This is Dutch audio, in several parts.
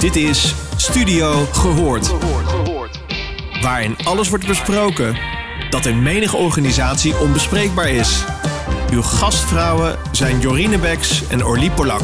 Dit is Studio Gehoord. Waarin alles wordt besproken dat in menige organisatie onbespreekbaar is. Uw gastvrouwen zijn Jorine Beks en Orlie Polak.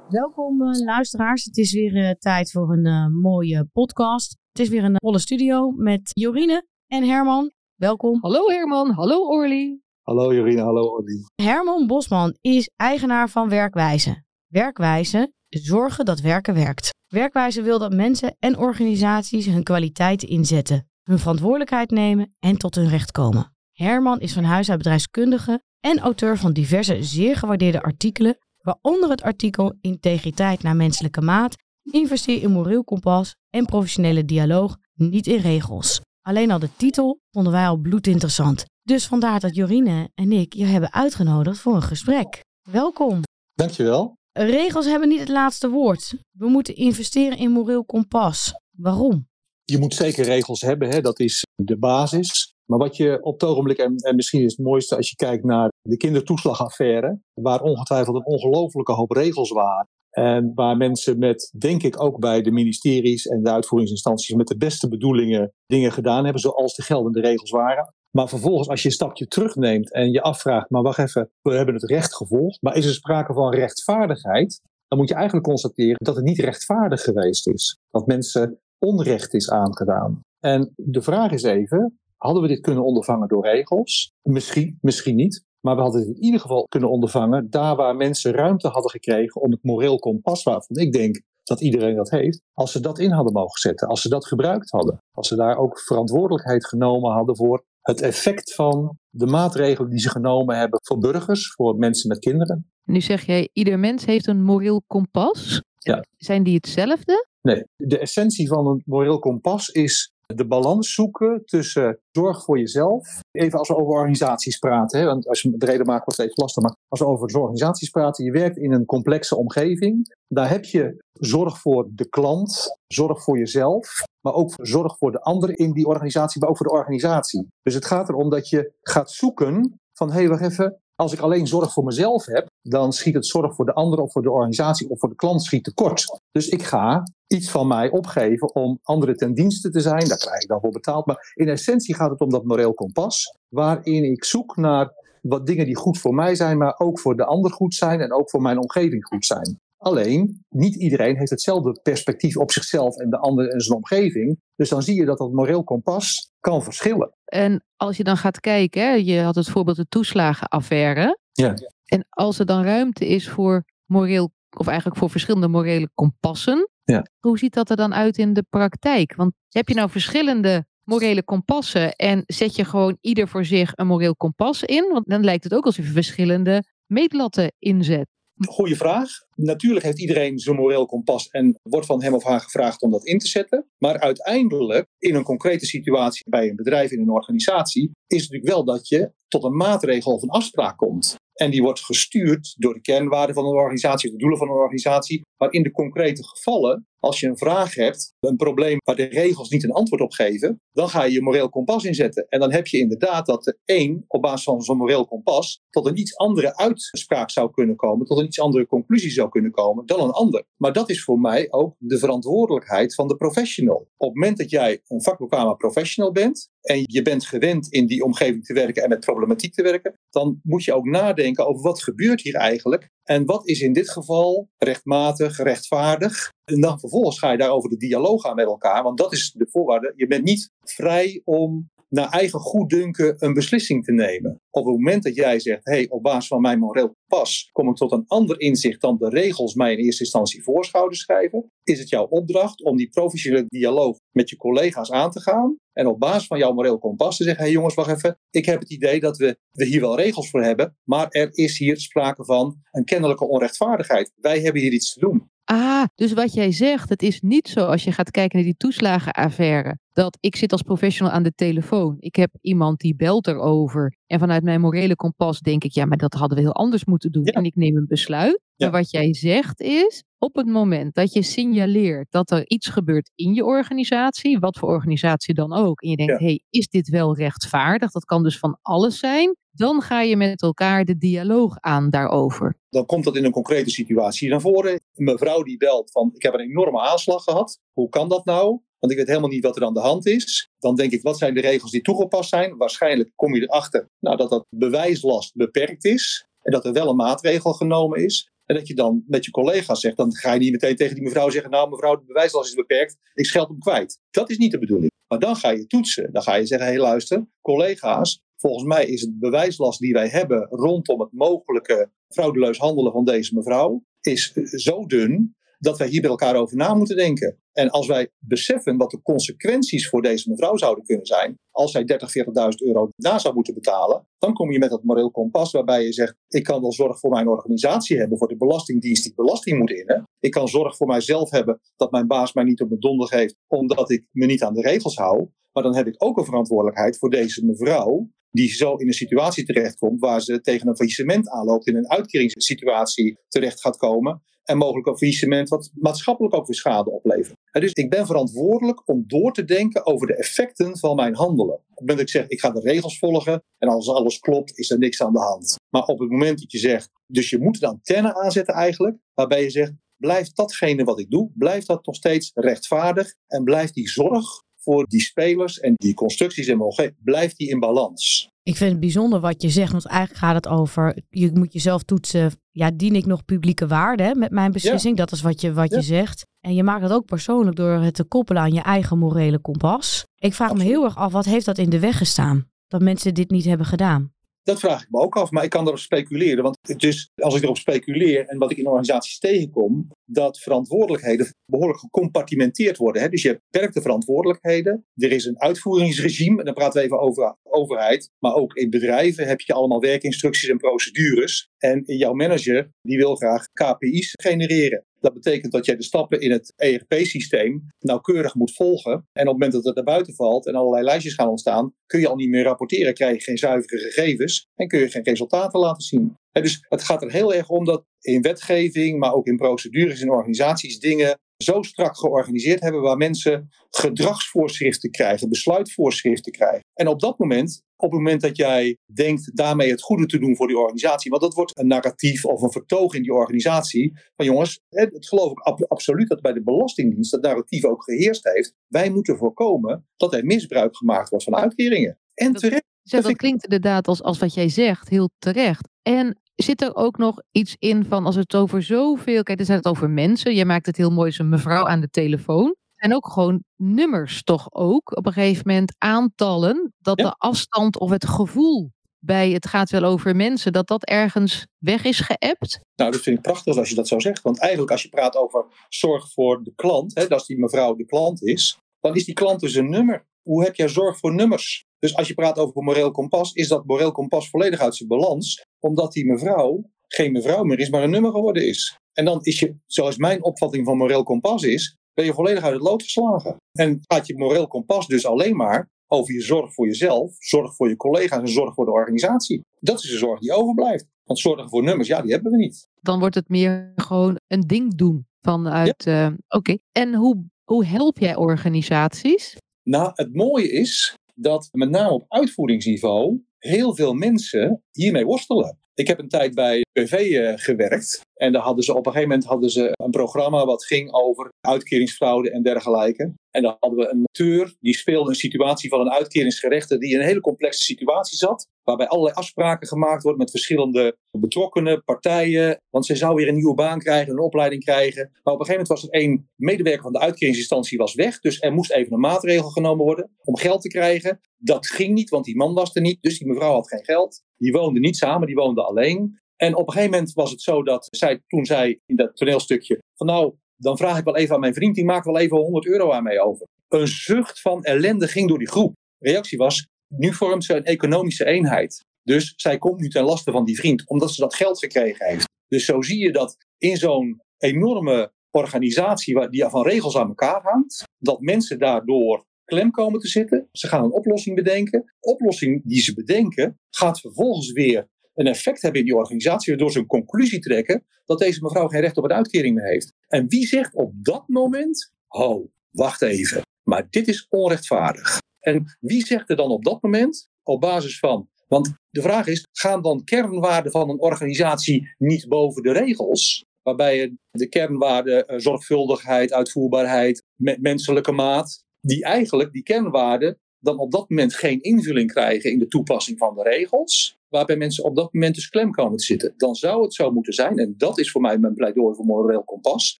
Welkom uh, luisteraars. Het is weer uh, tijd voor een uh, mooie podcast. Het is weer een volle studio met Jorine en Herman. Welkom. Hallo Herman, hallo Orly. Hallo Jorine, hallo Orly. Herman Bosman is eigenaar van Werkwijze. Werkwijze zorgen dat werken werkt. Werkwijze wil dat mensen en organisaties hun kwaliteiten inzetten, hun verantwoordelijkheid nemen en tot hun recht komen. Herman is van huis uit bedrijfskundige en auteur van diverse zeer gewaardeerde artikelen, waaronder het artikel Integriteit naar menselijke maat, investeer in moreel kompas en professionele dialoog, niet in regels. Alleen al de titel vonden wij al bloedinteressant. Dus vandaar dat Jorine en ik je hebben uitgenodigd voor een gesprek. Welkom. Dankjewel. Regels hebben niet het laatste woord. We moeten investeren in moreel kompas. Waarom? Je moet zeker regels hebben, hè? dat is de basis. Maar wat je op het ogenblik, en, en misschien is het mooiste als je kijkt naar de kindertoeslagaffaire, waar ongetwijfeld een ongelofelijke hoop regels waren. En waar mensen met, denk ik ook bij de ministeries en de uitvoeringsinstanties, met de beste bedoelingen dingen gedaan hebben, zoals de geldende regels waren. Maar vervolgens, als je een stapje terugneemt en je afvraagt, maar wacht even, we hebben het recht gevolgd, maar is er sprake van rechtvaardigheid? Dan moet je eigenlijk constateren dat het niet rechtvaardig geweest is. Dat mensen onrecht is aangedaan. En de vraag is even, hadden we dit kunnen ondervangen door regels? Misschien, misschien niet. Maar we hadden het in ieder geval kunnen ondervangen daar waar mensen ruimte hadden gekregen om het moreel kompas, waarvan ik denk dat iedereen dat heeft, als ze dat in hadden mogen zetten, als ze dat gebruikt hadden, als ze daar ook verantwoordelijkheid genomen hadden voor het effect van de maatregelen die ze genomen hebben voor burgers, voor mensen met kinderen. Nu zeg jij, ieder mens heeft een moreel kompas. Ja. Zijn die hetzelfde? Nee, de essentie van een moreel kompas is de balans zoeken tussen zorg voor jezelf. Even als we over organisaties praten, hè, want als je het reden maakt, wordt het even lastig. Maar als we over organisaties praten, je werkt in een complexe omgeving. Daar heb je zorg voor de klant, zorg voor jezelf, maar ook zorg voor de anderen in die organisatie, maar ook voor de organisatie. Dus het gaat erom dat je gaat zoeken van, hé, hey, wacht even, als ik alleen zorg voor mezelf heb, dan schiet het zorg voor de anderen of voor de organisatie of voor de klant schiet tekort. Dus ik ga iets van mij opgeven om anderen ten dienste te zijn. Daar krijg ik dan voor betaald. Maar in essentie gaat het om dat moreel kompas, waarin ik zoek naar wat dingen die goed voor mij zijn, maar ook voor de ander goed zijn en ook voor mijn omgeving goed zijn. Alleen, niet iedereen heeft hetzelfde perspectief op zichzelf en de ander en zijn omgeving. Dus dan zie je dat dat moreel kompas kan verschillen. En als je dan gaat kijken, je had het voorbeeld de toeslagenaffaire. Ja. En als er dan ruimte is voor moreel, of eigenlijk voor verschillende morele kompassen, Ja. hoe ziet dat er dan uit in de praktijk? Want heb je nou verschillende morele kompassen en zet je gewoon ieder voor zich een moreel kompas in? Want dan lijkt het ook alsof je verschillende meetlatten inzet. Goeie vraag. Natuurlijk heeft iedereen zo'n moreel kompas en wordt van hem of haar gevraagd om dat in te zetten. Maar uiteindelijk, in een concrete situatie bij een bedrijf, in een organisatie, is het natuurlijk wel dat je tot een maatregel of een afspraak komt. En die wordt gestuurd door de kernwaarden van een organisatie, de doelen van een organisatie. Maar in de concrete gevallen, als je een vraag hebt, een probleem waar de regels niet een antwoord op geven, dan ga je je moreel kompas inzetten. En dan heb je inderdaad dat de een op basis van zo'n moreel kompas tot een iets andere uitspraak zou kunnen komen, tot een iets andere conclusie zou kunnen komen dan een ander. Maar dat is voor mij ook de verantwoordelijkheid van de professional. Op het moment dat jij een vakbekwame professional bent en je bent gewend in die omgeving te werken en met problematiek te werken, dan moet je ook nadenken over wat gebeurt hier eigenlijk en wat is in dit geval rechtmatig, rechtvaardig. En dan vervolgens ga je daarover de dialoog aan met elkaar, want dat is de voorwaarde. Je bent niet vrij om naar eigen goeddunken een beslissing te nemen. Op het moment dat jij zegt, hey, op basis van mijn moreel pas kom ik tot een ander inzicht dan de regels mij in eerste instantie voorschouder schrijven, is het jouw opdracht om die professionele dialoog met je collega's aan te gaan. En op basis van jouw moreel kompas te zeggen, hey jongens, wacht even, ik heb het idee dat we, we hier wel regels voor hebben, maar er is hier sprake van een kennelijke onrechtvaardigheid. Wij hebben hier iets te doen. Ah, dus wat jij zegt, het is niet zo als je gaat kijken naar die toeslagenaffaire. Dat ik zit als professional aan de telefoon. Ik heb iemand die belt erover. En vanuit mijn morele kompas denk ik, ja, maar dat hadden we heel anders moeten doen. Ja. En ik neem een besluit. Ja. Maar wat jij zegt is, op het moment dat je signaleert dat er iets gebeurt in je organisatie, wat voor organisatie dan ook, en je denkt, Ja. hé, hey, is dit wel rechtvaardig? Dat kan dus van alles zijn. Dan ga je met elkaar de dialoog aan daarover. Dan komt dat in een concrete situatie naar voren. Een mevrouw die belt van ik heb een enorme aanslag gehad. Hoe kan dat nou? Want ik weet helemaal niet wat er aan de hand is. Dan denk ik, wat zijn de regels die toegepast zijn? Waarschijnlijk kom je erachter nou, dat dat bewijslast beperkt is. En dat er wel een maatregel genomen is. En dat je dan met je collega's zegt, dan ga je niet meteen tegen die mevrouw zeggen, nou mevrouw, de bewijslast is beperkt, ik scheld hem kwijt. Dat is niet de bedoeling. Maar dan ga je toetsen. Dan ga je zeggen, hé hey, luister, collega's, volgens mij is het bewijslast die wij hebben rondom het mogelijke fraudeleus handelen van deze mevrouw, is zo dun dat wij hier bij elkaar over na moeten denken. En als wij beseffen wat de consequenties voor deze mevrouw zouden kunnen zijn, als zij 30, 40.000 euro na zou moeten betalen, dan kom je met dat moreel kompas waarbij je zegt, ik kan wel zorg voor mijn organisatie hebben, voor de belastingdienst die belasting moet innen. Ik kan zorg voor mijzelf hebben dat mijn baas mij niet op mijn donder geeft, omdat ik me niet aan de regels hou. Maar dan heb ik ook een verantwoordelijkheid voor deze mevrouw, die zo in een situatie terechtkomt waar ze tegen een faillissement aanloopt, in een uitkeringssituatie terecht gaat komen en mogelijk een faillissement wat maatschappelijk ook weer schade oplevert. Dus ik ben verantwoordelijk om door te denken over de effecten van mijn handelen. Op het moment dat ik zeg, ik ga de regels volgen en als alles klopt, is er niks aan de hand. Maar op het moment dat je zegt, dus je moet een antenne aanzetten eigenlijk, waarbij je zegt, blijft datgene wat ik doe, blijft dat nog steeds rechtvaardig en blijft die zorg voor die spelers en die constructies en mogelijkheden, blijft die in balans. Ik vind het bijzonder wat je zegt, want eigenlijk gaat het over, je moet jezelf toetsen, ja, dien ik nog publieke waarde hè, met mijn beslissing? Dat is wat je, wat je zegt. En je maakt het ook persoonlijk door het te koppelen aan je eigen morele kompas. Ik vraag me heel erg af, wat heeft dat in de weg gestaan? Dat mensen dit niet hebben gedaan? Dat vraag ik me ook af, maar ik kan erop speculeren. Want dus als ik erop speculeer en wat ik in organisaties tegenkom, dat verantwoordelijkheden behoorlijk gecompartimenteerd worden. Hè? Dus je hebt beperkte verantwoordelijkheden. Er is een uitvoeringsregime, en dan praten we even over overheid. Maar ook in bedrijven heb je allemaal werkinstructies en procedures. En jouw manager die wil graag KPI's genereren. Dat betekent dat jij de stappen in het ERP-systeem nauwkeurig moet volgen. En op het moment dat het naar buiten valt en allerlei lijstjes gaan ontstaan, kun je al niet meer rapporteren, krijg je geen zuivere gegevens en kun je geen resultaten laten zien. dus het gaat er heel erg om dat in wetgeving, maar ook in procedures en organisaties dingen zo strak georganiseerd hebben waar mensen gedragsvoorschriften krijgen, besluitvoorschriften krijgen. En op dat moment, op het moment dat jij denkt daarmee het goede te doen voor die organisatie, want dat wordt een narratief of een vertoog in die organisatie, van jongens, het geloof ik absoluut dat bij de Belastingdienst dat narratief ook geheerst heeft. Wij moeten voorkomen dat er misbruik gemaakt wordt van uitkeringen. En terecht. Dat, dat klinkt inderdaad als, als wat jij zegt, heel terecht. En zit er ook nog iets in van als het over zoveel. Kijk, dan zijn het over mensen. Je maakt het heel mooi, zo'n mevrouw aan de telefoon. En ook gewoon nummers, toch ook op een gegeven moment aantallen. Dat de afstand of het gevoel bij het gaat wel over mensen, dat dat ergens weg is geëpt? Nou, dat vind ik prachtig als je dat zo zegt. Want eigenlijk als je praat over zorg voor de klant, hè, als die mevrouw de klant is, dan is die klant dus een nummer. Hoe heb jij zorg voor nummers? Dus als je praat over moreel kompas, is dat moreel kompas volledig uit zijn balans, omdat die mevrouw geen mevrouw meer is, maar een nummer geworden is. En dan is je, zoals mijn opvatting van moreel kompas is, ben je volledig uit het lood geslagen. En gaat je moreel kompas dus alleen maar over je zorg voor jezelf, zorg voor je collega's en zorg voor de organisatie. Dat is de zorg die overblijft. Want zorgen voor nummers, ja, die hebben we niet. Dan wordt het meer gewoon een ding doen vanuit. Ja. Uh, Oké. En hoe, hoe help jij organisaties? Nou, het mooie is dat met name op uitvoeringsniveau heel veel mensen hiermee worstelen. Ik heb een tijd bij PV uh, gewerkt. En daar hadden ze op een gegeven moment hadden ze een programma wat ging over uitkeringsfraude en dergelijke. En dan hadden we een acteur die speelde een situatie van een uitkeringsgerechte die in een hele complexe situatie zat. Waarbij allerlei afspraken gemaakt worden met verschillende betrokkenen, partijen. Want zij zou weer een nieuwe baan krijgen, een opleiding krijgen. Maar op een gegeven moment was er één medewerker van de uitkeringsinstantie was weg. Dus er moest even een maatregel genomen worden om geld te krijgen. Dat ging niet, want die man was er niet. Dus die mevrouw had geen geld. Die woonde niet samen, die woonde alleen. En op een gegeven moment was het zo dat zij, toen zij in dat toneelstukje, van nou, dan vraag ik wel even aan mijn vriend, die maakt wel even 100 euro aan mij over. Een zucht van ellende ging door die groep. Reactie was, nu vormt ze een economische eenheid. Dus zij komt nu ten laste van die vriend, omdat ze dat geld gekregen heeft. Dus zo zie je dat in zo'n enorme organisatie die van regels aan elkaar hangt, dat mensen daardoor klem komen te zitten. Ze gaan een oplossing bedenken. De oplossing die ze bedenken gaat vervolgens weer een effect hebben in die organisatie, waardoor ze een conclusie trekken dat deze mevrouw geen recht op een uitkering meer heeft. En wie zegt op dat moment, ho, wacht even, maar dit is onrechtvaardig. En wie zegt er dan op dat moment, op basis van Want de vraag is, gaan dan kernwaarden van een organisatie niet boven de regels? Waarbij de kernwaarden eh, zorgvuldigheid, uitvoerbaarheid, menselijke maat, die eigenlijk die kernwaarden dan op dat moment geen invulling krijgen in de toepassing van de regels, waarbij mensen op dat moment dus klem komen te zitten. Dan zou het zo moeten zijn, en dat is voor mij mijn pleidooi voor moreel kompas.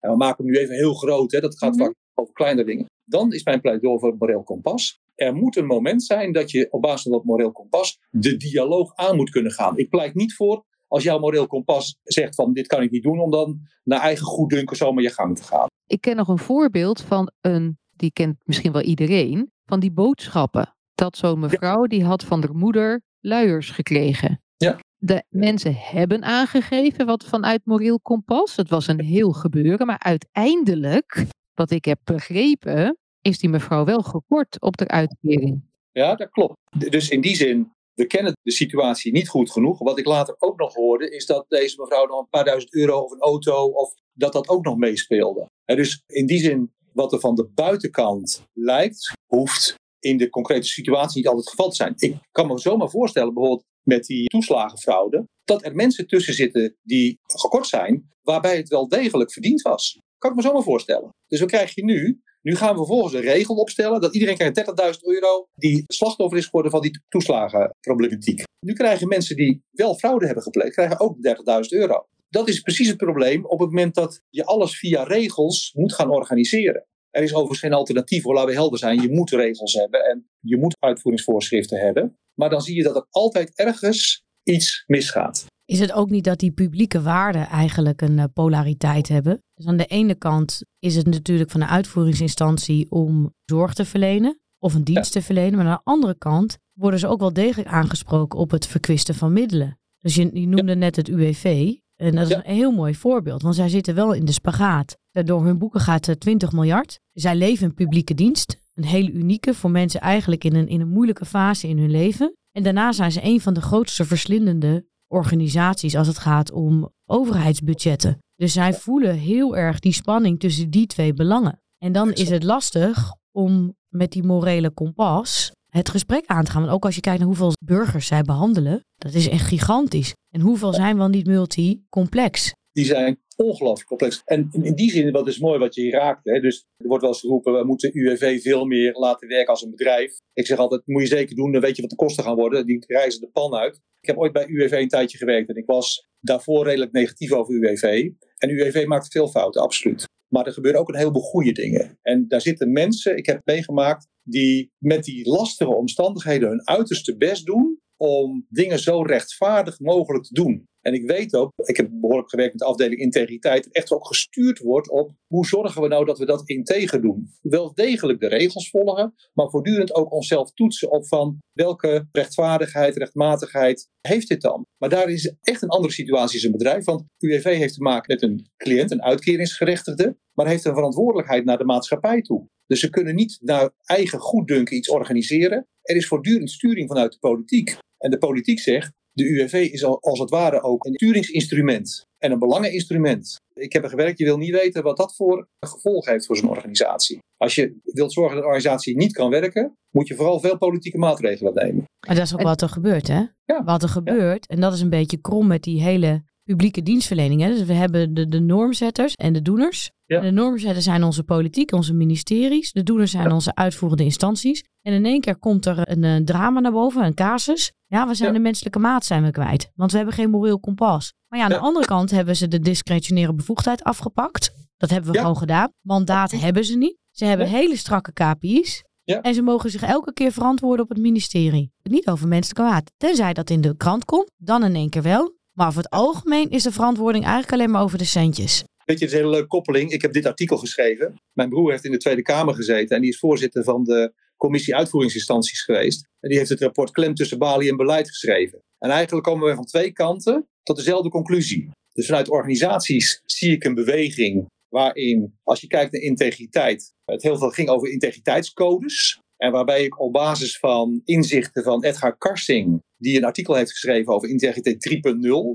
En we maken hem nu even heel groot, hè, dat gaat mm vaak over kleine dingen. Dan is mijn pleidooi voor moreel kompas. Er moet een moment zijn dat je op basis van dat moreel kompas de dialoog aan moet kunnen gaan. Ik pleit niet voor als jouw moreel kompas zegt van dit kan ik niet doen, om dan naar eigen goeddunken zomaar je gang te gaan. Ik ken nog een voorbeeld van een, die kent misschien wel iedereen, van die boodschappen. Dat zo'n mevrouw die had van haar moeder luiers gekregen. Ja. De mensen hebben aangegeven wat vanuit moreel kompas. Het was een heel gebeuren, maar uiteindelijk, wat ik heb begrepen, is die mevrouw wel gekort op de uitkering. Ja, dat klopt. Dus in die zin, we kennen de situatie niet goed genoeg. Wat ik later ook nog hoorde, is dat deze mevrouw nog een paar duizend euro of een auto, of dat dat ook nog meespeelde. En dus in die zin, wat er van de buitenkant lijkt, hoeft in de concrete situatie niet altijd het geval te zijn. Ik kan me zomaar voorstellen, bijvoorbeeld met die toeslagenfraude, dat er mensen tussen zitten die gekort zijn, waarbij het wel degelijk verdiend was. Kan ik me zomaar voorstellen. Dus wat krijg je nu? Nu gaan we vervolgens een regel opstellen dat iedereen krijgt 30.000 euro die slachtoffer is geworden van die toeslagenproblematiek. Nu krijgen mensen die wel fraude hebben gepleegd, krijgen ook 30.000 euro. Dat is precies het probleem op het moment dat je alles via regels moet gaan organiseren. Er is overigens geen alternatief, laten we helder zijn. Je moet regels hebben en je moet uitvoeringsvoorschriften hebben. Maar dan zie je dat er altijd ergens iets misgaat. Is het ook niet dat die publieke waarden eigenlijk een eh, polariteit hebben? Dus aan de ene kant is het natuurlijk van de uitvoeringsinstantie om zorg te verlenen of een dienst te verlenen. Maar aan de andere kant worden ze ook wel degelijk aangesproken op het verkwisten van middelen. Dus je, je noemde net het UWV. En dat is een heel mooi voorbeeld, want zij zitten wel in de spagaat. Door hun boeken gaat 20 eh, miljard. Zij leven in publieke dienst. Een hele unieke voor mensen eigenlijk in een, in een moeilijke fase in hun leven. En daarna zijn ze een van de grootste verslindende organisaties als het gaat om overheidsbudgetten. Dus zij voelen heel erg die spanning tussen die twee belangen. En dan is het lastig om met die morele kompas het gesprek aan te gaan. Want ook als je kijkt naar hoeveel burgers zij behandelen, dat is echt gigantisch. En hoeveel zijn wel niet multi-complex? Die zijn ongelooflijk complex. En in die zin, wat is mooi wat je hier raakt. Hè? Dus er wordt wel eens geroepen, we moeten UWV veel meer laten werken als een bedrijf. Ik zeg altijd, moet je zeker doen, dan weet je wat de kosten gaan worden. Die reizen de pan uit. Ik heb ooit bij UWV een tijdje gewerkt en ik was daarvoor redelijk negatief over UWV. En UWV maakt veel fouten, absoluut. Maar er gebeuren ook een heleboel goede dingen. En daar zitten mensen, ik heb meegemaakt, die met die lastige omstandigheden hun uiterste best doen om dingen zo rechtvaardig mogelijk te doen. En ik weet ook, ik heb behoorlijk gewerkt met de afdeling integriteit, echt ook gestuurd wordt op hoe zorgen we nou dat we dat integer doen. Wel degelijk de regels volgen, maar voortdurend ook onszelf toetsen op van welke rechtvaardigheid, rechtmatigheid heeft dit dan. Maar daar is echt een andere situatie als een bedrijf, want UWV heeft te maken met een cliënt, een uitkeringsgerechtigde, maar heeft een verantwoordelijkheid naar de maatschappij toe. Dus ze kunnen niet naar eigen goeddunken iets organiseren. Er is voortdurend sturing vanuit de politiek. En de politiek zegt, de UWV is als het ware ook een sturingsinstrument en een belangeninstrument. Ik heb er gewerkt, je wil niet weten wat dat voor gevolg heeft voor zo'n organisatie. Als je wilt zorgen dat een organisatie niet kan werken, moet je vooral veel politieke maatregelen nemen. Maar dat is ook wat er gebeurt, hè? Ja. Wat er gebeurt, en dat is een beetje krom met die hele publieke dienstverlening. Hè? Dus we hebben de, de normzetters en de doeners. de normzetters zijn onze politiek, onze ministeries. De doeners zijn onze uitvoerende instanties. En in één keer komt er een, een drama naar boven, een casus. Ja, we zijn de menselijke maat zijn we kwijt. Want we hebben geen moreel kompas. Maar ja, aan de andere kant hebben ze de discretionaire bevoegdheid afgepakt. Dat hebben we gewoon gedaan. Mandaat hebben ze niet. Ze hebben hele strakke KPI's. En ze mogen zich elke keer verantwoorden op het ministerie. Niet over menselijke maat. Tenzij dat in de krant komt, dan in één keer wel. Maar over het algemeen is de verantwoording eigenlijk alleen maar over de centjes. Weet je, het is een hele leuke koppeling. Ik heb dit artikel geschreven. Mijn broer heeft in de Tweede Kamer gezeten en die is voorzitter van de commissie uitvoeringsinstanties geweest. En die heeft het rapport Klem tussen balie en beleid geschreven. En eigenlijk komen we van twee kanten tot dezelfde conclusie. Dus vanuit organisaties zie ik een beweging waarin, als je kijkt naar integriteit, het heel veel ging over integriteitscodes. En waarbij ik op basis van inzichten van Edgar Karsing, die een artikel heeft geschreven over integriteit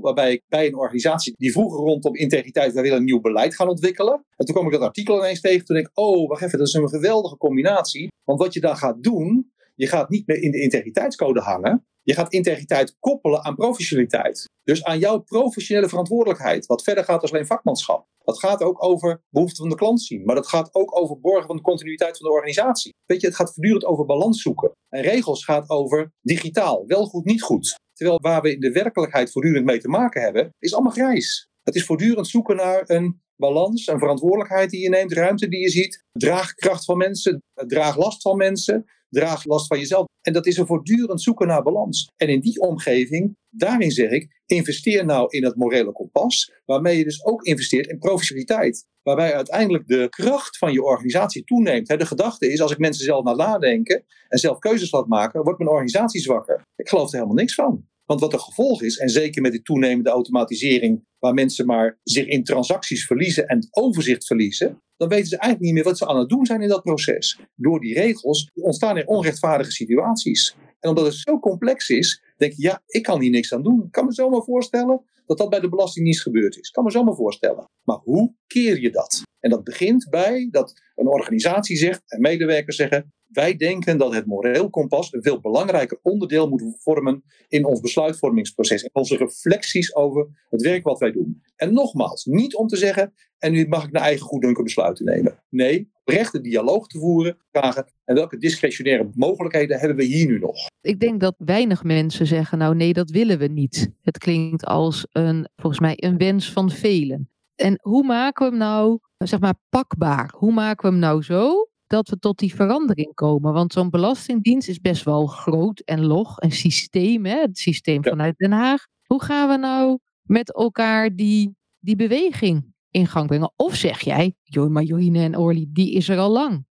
3.0, waarbij ik bij een organisatie die vroeger rondom integriteit, wij willen een nieuw beleid gaan ontwikkelen. En toen kwam ik dat artikel ineens tegen, toen denk ik, oh, wacht even, dat is een geweldige combinatie. Want wat je dan gaat doen, je gaat niet meer in de integriteitscode hangen. Je gaat integriteit koppelen aan professionaliteit. Dus aan jouw professionele verantwoordelijkheid. Wat verder gaat als alleen vakmanschap. Dat gaat ook over behoeften van de klant zien. Maar dat gaat ook over borgen van de continuïteit van de organisatie. Weet je, het gaat voortdurend over balans zoeken. En regels gaat over digitaal. Wel goed, niet goed. Terwijl waar we in de werkelijkheid voortdurend mee te maken hebben, is allemaal grijs. Het is voortdurend zoeken naar een balans, een verantwoordelijkheid die je neemt, ruimte die je ziet, draagkracht van mensen, draaglast van mensen, draaglast van jezelf. En dat is een voortdurend zoeken naar balans. En in die omgeving, daarin zeg ik, investeer nou in het morele kompas, waarmee je dus ook investeert in professionaliteit. Waarbij uiteindelijk de kracht van je organisatie toeneemt. De gedachte is, als ik mensen zelf naar nadenken en zelf keuzes laat maken, wordt mijn organisatie zwakker. Ik geloof er helemaal niks van. Want wat het gevolg is, en zeker met die toenemende automatisering, waar mensen maar zich in transacties verliezen en overzicht verliezen, dan weten ze eigenlijk niet meer wat ze aan het doen zijn in dat proces. Door die regels ontstaan er onrechtvaardige situaties. En omdat het zo complex is, denk je, ja, ik kan hier niks aan doen. Ik kan me zomaar voorstellen dat dat bij de Belastingdienst gebeurd is. Kan me zomaar voorstellen. Maar hoe keer je dat? En dat begint bij dat een organisatie zegt en medewerkers zeggen: wij denken dat het moreel kompas een veel belangrijker onderdeel moet vormen in ons besluitvormingsproces. In onze reflecties over het werk wat wij doen. En nogmaals, niet om te zeggen, en nu mag ik naar eigen goeddunken besluiten nemen. Nee, rechte dialoog te voeren, vragen en welke discretionaire mogelijkheden hebben we hier nu nog? Ik denk dat weinig mensen zeggen, nou nee, dat willen we niet. Het klinkt als een, volgens mij, een wens van velen. En hoe maken we hem nou, zeg maar, pakbaar? Hoe maken we hem nou zo dat we tot die verandering komen. Want zo'n belastingdienst is best wel groot en log, een systeem, hè? het systeem vanuit Den Haag. Hoe gaan we nou met elkaar die, die beweging in gang brengen? Of zeg jij, joh, maar Jorine en Orly, die is er al lang.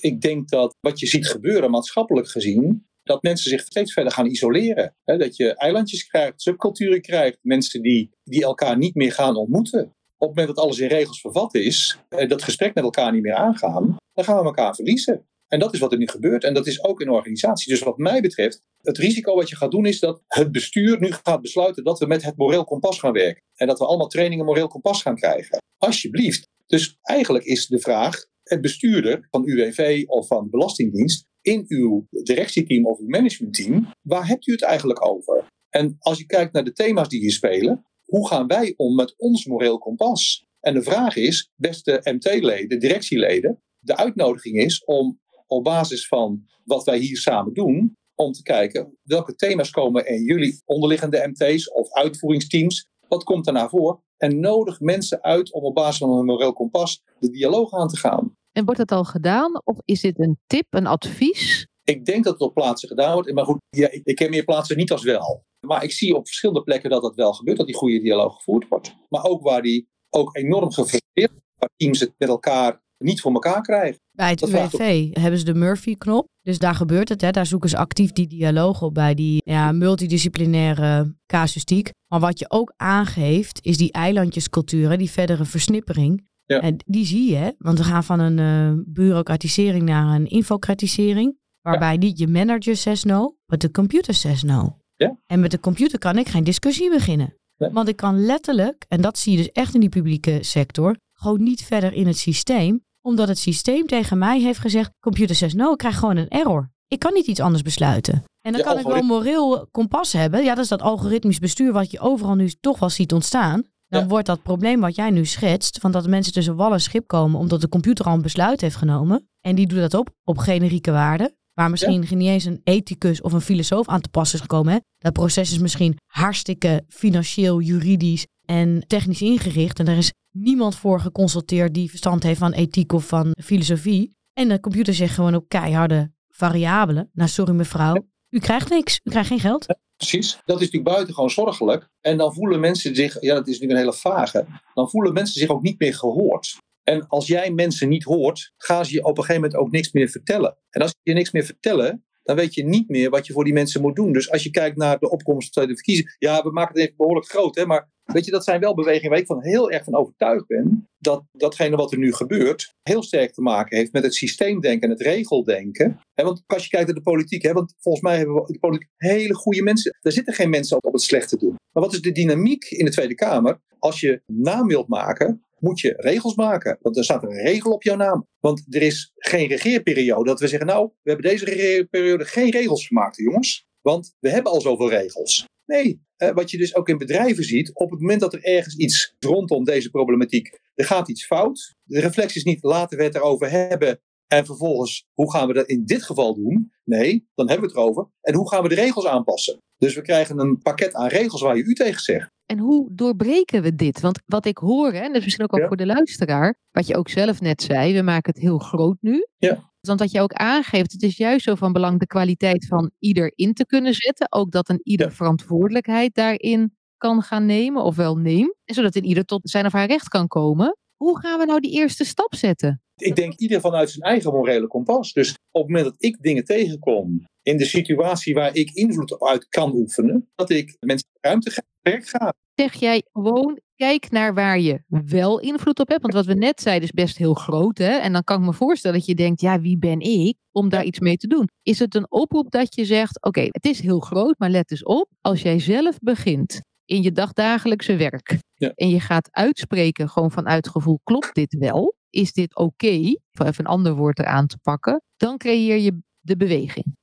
Ik denk dat wat je ziet gebeuren maatschappelijk gezien, dat mensen zich steeds verder gaan isoleren. dat je eilandjes krijgt, subculturen krijgt, mensen die, die elkaar niet meer gaan ontmoeten op het moment dat alles in regels vervat is, en dat gesprek met elkaar niet meer aangaan, dan gaan we elkaar verliezen. En dat is wat er nu gebeurt. En dat is ook in organisaties. Dus wat mij betreft, het risico wat je gaat doen is dat het bestuur nu gaat besluiten dat we met het moreel kompas gaan werken. En dat we allemaal trainingen moreel kompas gaan krijgen. Alsjeblieft. Dus eigenlijk is de vraag, het bestuurder van UWV of van Belastingdienst in uw directieteam of uw managementteam, waar hebt u het eigenlijk over? En als je kijkt naar de thema's die hier spelen, hoe gaan wij om met ons moreel kompas? En de vraag is, beste MT-leden, directieleden, de uitnodiging is om op basis van wat wij hier samen doen, om te kijken welke thema's komen in jullie onderliggende MT's of uitvoeringsteams. Wat komt er naar voor? En nodig mensen uit om op basis van een moreel kompas de dialoog aan te gaan. En wordt dat al gedaan of is dit een tip, een advies? Ik denk dat het op plaatsen gedaan wordt. Maar goed, ja, ik ken meer plaatsen niet als wel. Maar ik zie op verschillende plekken dat dat wel gebeurt, dat die goede dialoog gevoerd wordt. Maar ook waar die ook enorm gefrustreerd waar teams het met elkaar niet voor elkaar krijgen. Bij het UWV hebben ze de Murphy-knop. Dus daar gebeurt het. Hè. Daar zoeken ze actief die dialoog op bij die ja, multidisciplinaire casuïstiek. Maar wat je ook aangeeft, is die eilandjescultuur, die verdere versnippering. Ja. En die zie je, want we gaan van een uh, bureaucratisering naar een infocratisering. Waarbij niet je manager says no, maar de computer says no. Ja? En met de computer kan ik geen discussie beginnen. Want ik kan letterlijk, en dat zie je dus echt in die publieke sector, gewoon niet verder in het systeem. Omdat het systeem tegen mij heeft gezegd, computer says no, ik krijg gewoon een error. Ik kan niet iets anders besluiten. En dan kan ik wel moreel kompas hebben. Ja, dat is dat algoritmisch bestuur wat je overal nu toch wel ziet ontstaan. Dan wordt dat probleem wat jij nu schetst, van dat mensen tussen wal en schip komen omdat de computer al een besluit heeft genomen. En die doet dat op, op generieke waarden. Waar misschien ja. niet eens een ethicus of een filosoof aan te passen is gekomen. Hè? Dat proces is misschien hartstikke financieel, juridisch en technisch ingericht. En er is niemand voor geconsulteerd die verstand heeft van ethiek of van filosofie. En de computer zegt gewoon op keiharde variabelen. Nou, sorry mevrouw, u krijgt niks. U krijgt geen geld. precies. Dat is natuurlijk buitengewoon zorgelijk. En dan voelen mensen zich, ja, dat is natuurlijk een hele vage. Dan voelen mensen zich ook niet meer gehoord. En als jij mensen niet hoort, gaan ze je op een gegeven moment ook niks meer vertellen. En als ze je niks meer vertellen, dan weet je niet meer wat je voor die mensen moet doen. Dus als je kijkt naar de opkomst van de verkiezingen, ja, we maken het even behoorlijk groot, hè, maar Weet je, dat zijn wel bewegingen waar ik van heel erg van overtuigd ben. Dat datgene wat er nu gebeurt heel sterk te maken heeft met het systeemdenken en het regeldenken. En want als je kijkt naar de politiek, hè, want volgens mij hebben we in de politiek hele goede mensen. Er zitten geen mensen op, op het slechte doen. Maar wat is de dynamiek in de Tweede Kamer? Als je naam wilt maken, moet je regels maken. Want er staat een regel op jouw naam. Want er is geen regeerperiode dat we zeggen, nou, we hebben deze regeerperiode geen regels gemaakt, jongens. Want we hebben al zoveel regels. Nee, eh, wat je dus ook in bedrijven ziet, op het moment dat er ergens iets rondom deze problematiek, er gaat iets fout. De reflex is niet, laten we het erover hebben en vervolgens, hoe gaan we dat in dit geval doen? Nee, dan hebben we het erover. En hoe gaan we de regels aanpassen? Dus we krijgen een pakket aan regels waar je u tegen zegt. En hoe doorbreken we dit? Want wat ik hoor, en dat is misschien ook al Ja. voor de luisteraar, wat je ook zelf net zei, we maken het heel groot nu. Ja. Want wat je ook aangeeft, het is juist zo van belang de kwaliteit van ieder in te kunnen zetten. Ook dat een ieder Ja. verantwoordelijkheid daarin kan gaan nemen, of wel neemt. Zodat een ieder tot zijn of haar recht kan komen. Hoe gaan we nou die eerste stap zetten? Ik denk ieder vanuit zijn eigen morele kompas. Dus op het moment dat ik dingen tegenkom in de situatie waar ik invloed op uit kan oefenen, dat ik mensen ruimte ga, werk ga. Zeg jij gewoon, kijk naar waar je wel invloed op hebt. Want wat we net zeiden is best heel groot. Hè? En dan kan ik me voorstellen dat je denkt, ja, wie ben ik om daar iets mee te doen? Is het een oproep dat je zegt, oké, het is heel groot, maar let eens op. Als jij zelf begint in je dagdagelijkse werk. Ja. En je gaat uitspreken gewoon vanuit gevoel, klopt dit wel? Is dit oké? Om even een ander woord eraan te pakken. Dan creëer je de beweging.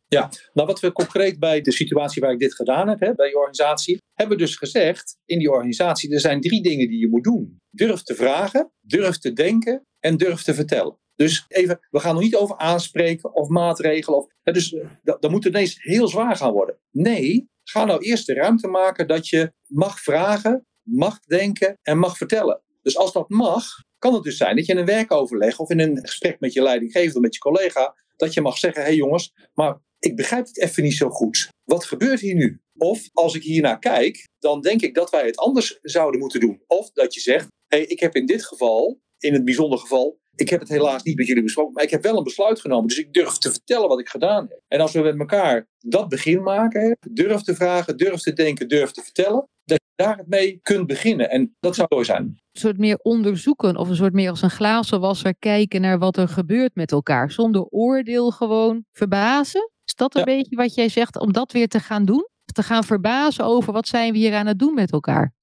Nou, wat we concreet bij de situatie waar ik dit gedaan heb, hè, bij je organisatie, hebben we dus gezegd in die organisatie, er zijn drie dingen die je moet doen. Durf te vragen, durf te denken en durf te vertellen. Dus even, we gaan nog niet over aanspreken of maatregelen. Of, hè, dus eh, dat, moet ineens heel zwaar gaan worden. Nee, ga nou eerst de ruimte maken dat je mag vragen, mag denken en mag vertellen. Dus als dat mag, kan het dus zijn dat je in een werkoverleg of in een gesprek met je leidinggevende of met je collega, dat je mag zeggen, hé hey jongens, maar ik begrijp het even niet zo goed. Wat gebeurt hier nu? Of als ik hiernaar kijk, dan denk ik dat wij het anders zouden moeten doen. Of dat je zegt, hé, hey, ik heb in dit geval, in het bijzonder geval, ik heb het helaas niet met jullie besproken, maar ik heb wel een besluit genomen. Dus ik durf te vertellen wat ik gedaan heb. En als we met elkaar dat begin maken, durf te vragen, durf te denken, durf te vertellen, dat je daar mee kunt beginnen. En dat zou mooi zijn. Een soort meer onderzoeken of een soort meer als een glazenwasser kijken naar wat er gebeurt met elkaar. Zonder oordeel gewoon verbazen. Is dat een Ja. beetje wat jij zegt om dat weer te gaan doen? Te gaan verbazen over wat zijn we hier aan het doen met elkaar?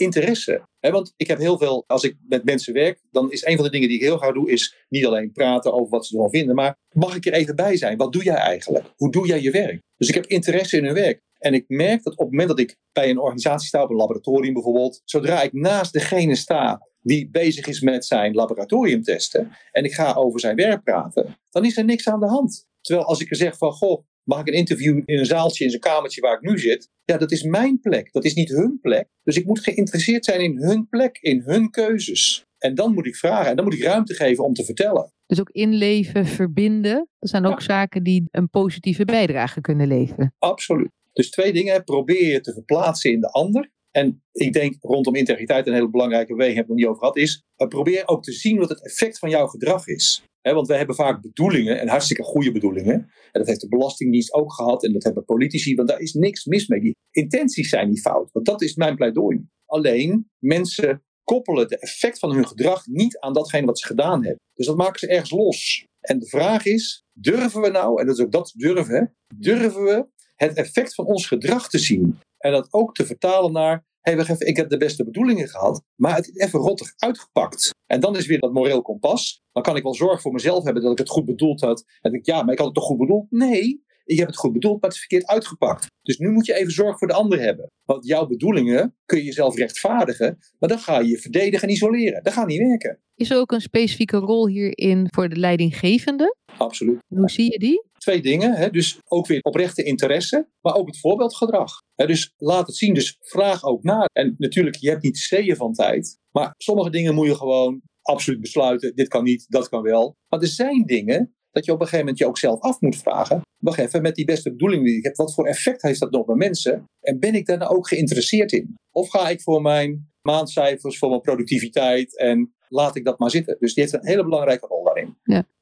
Interesse. Want ik heb heel veel, als ik met mensen werk, dan is een van de dingen die ik heel graag doe, is niet alleen praten over wat ze ervan vinden, maar mag ik er even bij zijn? Wat doe jij eigenlijk? Hoe doe jij je werk? Dus ik heb interesse in hun werk. En ik merk dat op het moment dat ik bij een organisatie sta, op een laboratorium bijvoorbeeld, zodra ik naast degene sta die bezig is met zijn laboratoriumtesten en ik ga over zijn werk praten, dan is er niks aan de hand. Terwijl als ik er zeg van, goh, mag ik een interview in een zaaltje, in zijn kamertje waar ik nu zit? Ja, dat is mijn plek. Dat is niet hun plek. Dus ik moet geïnteresseerd zijn in hun plek, in hun keuzes. En dan moet ik vragen en dan moet ik ruimte geven om te vertellen. Dus ook inleven, verbinden. Dat zijn ook Ja. zaken die een positieve bijdrage kunnen leveren. Absoluut. Dus twee dingen. Probeer je te verplaatsen in de ander. En ik denk rondom integriteit een hele belangrijke beweging, heb ik nog niet over gehad, is probeer ook te zien wat het effect van jouw gedrag is. Want wij hebben vaak bedoelingen, en hartstikke goede bedoelingen. En dat heeft de Belastingdienst ook gehad, en dat hebben politici, want daar is niks mis mee. Die intenties zijn niet fout, want dat is mijn pleidooi. Alleen, mensen koppelen het effect van hun gedrag niet aan datgene wat ze gedaan hebben. Dus dat maken ze ergens los. En de vraag is, durven we nou, en dat is ook dat durven, durven we het effect van ons gedrag te zien? En dat ook te vertalen naar, hey, wacht even, ik heb de beste bedoelingen gehad, maar het is even rottig uitgepakt. En dan is weer dat moreel kompas. Dan kan ik wel zorg voor mezelf hebben dat ik het goed bedoeld had. En denk ik, ja, maar ik had het toch goed bedoeld? Nee, ik heb het goed bedoeld, maar het is verkeerd uitgepakt. Dus nu moet je even zorg voor de ander hebben. Want jouw bedoelingen kun je jezelf rechtvaardigen, maar dan ga je je verdedigen en isoleren. Dat gaat niet werken. Is er ook een specifieke rol hierin voor de leidinggevende? Absoluut. Hoe zie je die? Twee dingen, hè? dus ook weer oprechte interesse, maar ook het voorbeeldgedrag. Hè? Dus laat het zien, dus vraag ook na. En natuurlijk, je hebt niet zeeën van tijd, maar sommige dingen moet je gewoon absoluut besluiten. Dit kan niet, dat kan wel. Maar er zijn dingen dat je op een gegeven moment je ook zelf af moet vragen. Wacht even, met die beste bedoelingen die ik heb, wat voor effect heeft dat nog bij mensen? En ben ik daar nou ook geïnteresseerd in? Of ga ik voor mijn maandcijfers, voor mijn productiviteit en laat ik dat maar zitten? Dus die heeft een hele belangrijke rol daarin.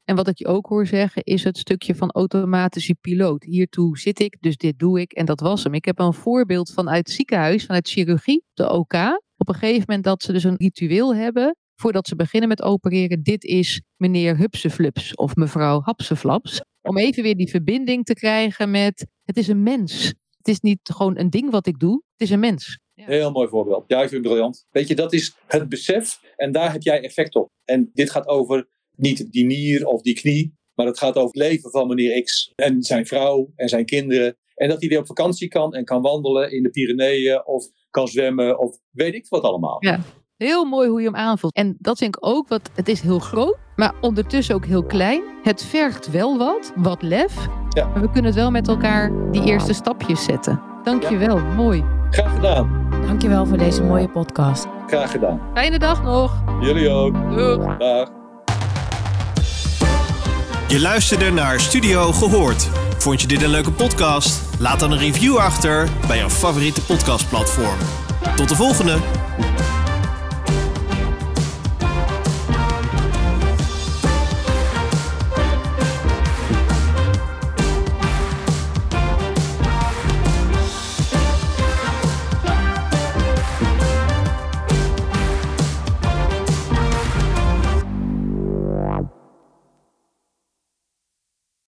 En wat ik je ook hoor zeggen is het stukje van automatische piloot. Hiertoe zit ik, dus dit doe ik en dat was hem. Ik heb een voorbeeld vanuit het ziekenhuis, vanuit chirurgie, de OK. Op een gegeven moment dat ze dus een ritueel hebben voordat ze beginnen met opereren. Dit is meneer Hupseflups of mevrouw Hapseflaps. Om even weer die verbinding te krijgen met het is een mens. Het is niet gewoon een ding wat ik doe, het is een mens. Heel mooi voorbeeld. Ja, ik vind het briljant. Weet je, dat is het besef en daar heb jij effect op. En dit gaat over niet die nier of die knie, maar het gaat over het leven van meneer X en zijn vrouw en zijn kinderen. En dat hij weer op vakantie kan en kan wandelen in de Pyreneeën of kan zwemmen of weet ik wat allemaal. Ja. Heel mooi hoe je hem aanvult. En dat vind ik ook, wat het is heel groot, maar ondertussen ook heel klein. Het vergt wel wat, wat lef. Ja. Maar we kunnen het wel met elkaar die eerste stapjes zetten. Dank je wel, mooi. Graag gedaan. Dankjewel voor deze mooie podcast. Graag gedaan. Fijne dag nog. Jullie ook. Doeg. Dag. Je luisterde naar Studio Gehoord. Vond je dit een leuke podcast? Laat dan een review achter bij jouw favoriete podcastplatform. Tot de volgende!